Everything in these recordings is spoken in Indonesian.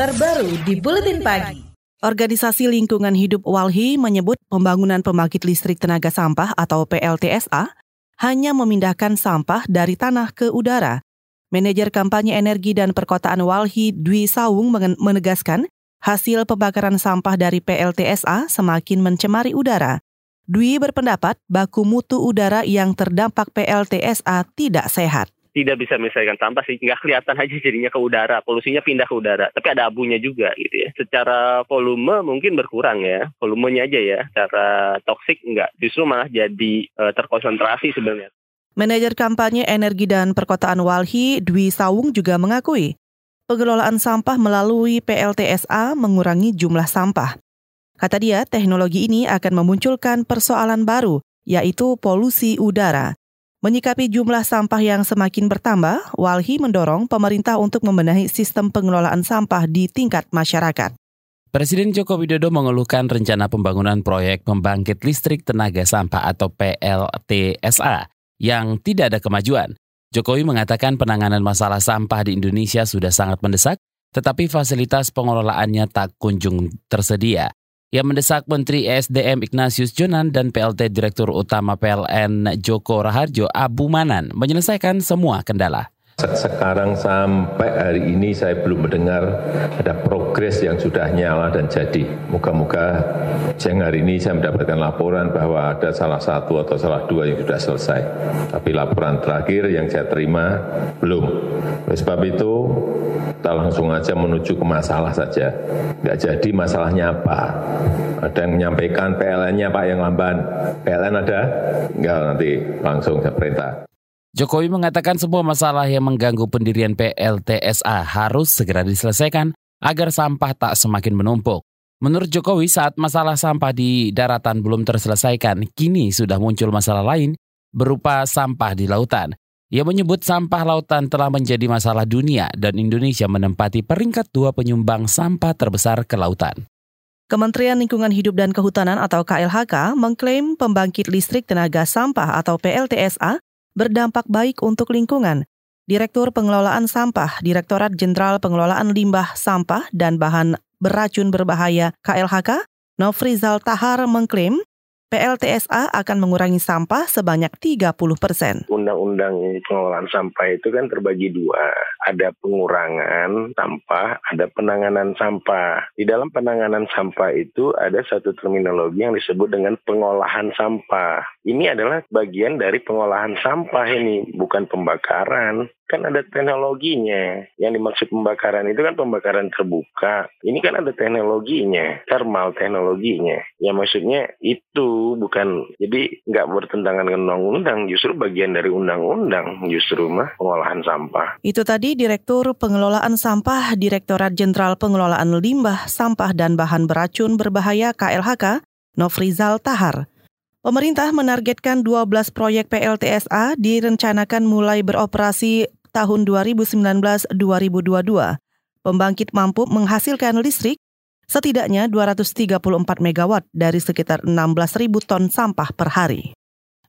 terbaru di Buletin Pagi. Organisasi Lingkungan Hidup Walhi menyebut pembangunan pembangkit listrik tenaga sampah atau PLTSA hanya memindahkan sampah dari tanah ke udara. Manajer kampanye energi dan perkotaan Walhi Dwi Sawung menegaskan hasil pembakaran sampah dari PLTSA semakin mencemari udara. Dwi berpendapat baku mutu udara yang terdampak PLTSA tidak sehat tidak bisa menyelesaikan sampah sih. Nggak kelihatan aja jadinya ke udara. Polusinya pindah ke udara. Tapi ada abunya juga gitu ya. Secara volume mungkin berkurang ya. Volumenya aja ya. Secara toksik nggak. Justru malah jadi e, terkonsentrasi sebenarnya. Manajer kampanye energi dan perkotaan Walhi Dwi Sawung juga mengakui pengelolaan sampah melalui PLTSA mengurangi jumlah sampah. Kata dia, teknologi ini akan memunculkan persoalan baru, yaitu polusi udara. Menyikapi jumlah sampah yang semakin bertambah, Walhi mendorong pemerintah untuk membenahi sistem pengelolaan sampah di tingkat masyarakat. Presiden Joko Widodo mengeluhkan rencana pembangunan proyek pembangkit listrik tenaga sampah atau PLTSA yang tidak ada kemajuan. Jokowi mengatakan penanganan masalah sampah di Indonesia sudah sangat mendesak, tetapi fasilitas pengelolaannya tak kunjung tersedia yang mendesak Menteri ESDM Ignatius Jonan dan PLT Direktur Utama PLN Joko Raharjo Abu Manan menyelesaikan semua kendala. Sekarang sampai hari ini saya belum mendengar ada progres yang sudah nyala dan jadi. Moga-moga siang hari ini saya mendapatkan laporan bahwa ada salah satu atau salah dua yang sudah selesai. Tapi laporan terakhir yang saya terima belum. Oleh sebab itu kita langsung aja menuju ke masalah saja. Nggak jadi masalahnya apa. Ada yang menyampaikan PLN-nya Pak yang lamban. PLN ada? Enggak, nanti langsung saya perintah. Jokowi mengatakan semua masalah yang mengganggu pendirian PLTSA harus segera diselesaikan agar sampah tak semakin menumpuk. Menurut Jokowi, saat masalah sampah di daratan belum terselesaikan, kini sudah muncul masalah lain berupa sampah di lautan. Ia menyebut sampah lautan telah menjadi masalah dunia dan Indonesia menempati peringkat dua penyumbang sampah terbesar ke lautan. Kementerian Lingkungan Hidup dan Kehutanan atau KLHK mengklaim pembangkit listrik tenaga sampah atau PLTSA berdampak baik untuk lingkungan. Direktur Pengelolaan Sampah, Direktorat Jenderal Pengelolaan Limbah Sampah dan Bahan Beracun Berbahaya KLHK, Nofrizal Tahar mengklaim PLTSA akan mengurangi sampah sebanyak 30 persen. Undang-undang pengelolaan sampah itu kan terbagi dua. Ada pengurangan sampah, ada penanganan sampah. Di dalam penanganan sampah itu ada satu terminologi yang disebut dengan pengolahan sampah. Ini adalah bagian dari pengolahan sampah ini, bukan pembakaran kan ada teknologinya. Yang dimaksud pembakaran itu kan pembakaran terbuka. Ini kan ada teknologinya, thermal teknologinya. Ya maksudnya itu bukan, jadi nggak bertentangan dengan undang-undang, justru bagian dari undang-undang justru mah pengolahan sampah. Itu tadi Direktur Pengelolaan Sampah Direktorat Jenderal Pengelolaan Limbah, Sampah dan Bahan Beracun Berbahaya KLHK, Nofrizal Tahar. Pemerintah menargetkan 12 proyek PLTSA direncanakan mulai beroperasi tahun 2019-2022, pembangkit mampu menghasilkan listrik setidaknya 234 megawatt dari sekitar 16.000 ton sampah per hari.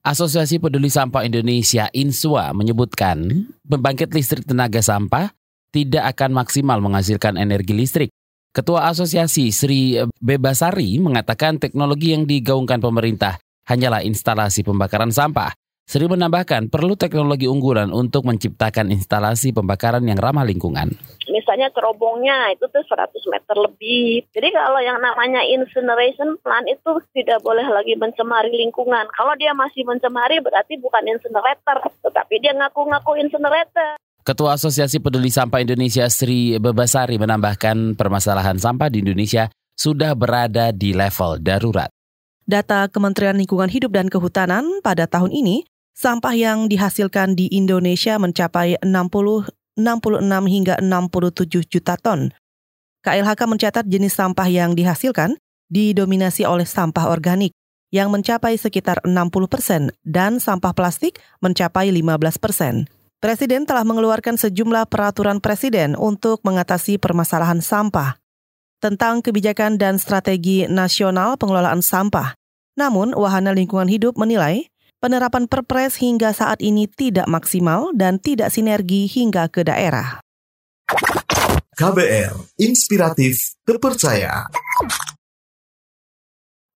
Asosiasi Peduli Sampah Indonesia INSWA menyebutkan pembangkit listrik tenaga sampah tidak akan maksimal menghasilkan energi listrik. Ketua Asosiasi Sri Bebasari mengatakan teknologi yang digaungkan pemerintah hanyalah instalasi pembakaran sampah. Sri menambahkan perlu teknologi unggulan untuk menciptakan instalasi pembakaran yang ramah lingkungan. Misalnya cerobongnya itu tuh 100 meter lebih. Jadi kalau yang namanya incineration plant itu tidak boleh lagi mencemari lingkungan. Kalau dia masih mencemari berarti bukan incinerator, tetapi dia ngaku-ngaku incinerator. Ketua Asosiasi Peduli Sampah Indonesia Sri Bebasari menambahkan permasalahan sampah di Indonesia sudah berada di level darurat. Data Kementerian Lingkungan Hidup dan Kehutanan pada tahun ini Sampah yang dihasilkan di Indonesia mencapai 60, 66 hingga 67 juta ton. KLHK mencatat jenis sampah yang dihasilkan didominasi oleh sampah organik yang mencapai sekitar 60 persen dan sampah plastik mencapai 15 persen. Presiden telah mengeluarkan sejumlah peraturan presiden untuk mengatasi permasalahan sampah tentang kebijakan dan strategi nasional pengelolaan sampah. Namun, Wahana Lingkungan Hidup menilai penerapan perpres hingga saat ini tidak maksimal dan tidak sinergi hingga ke daerah. KBR, inspiratif, terpercaya.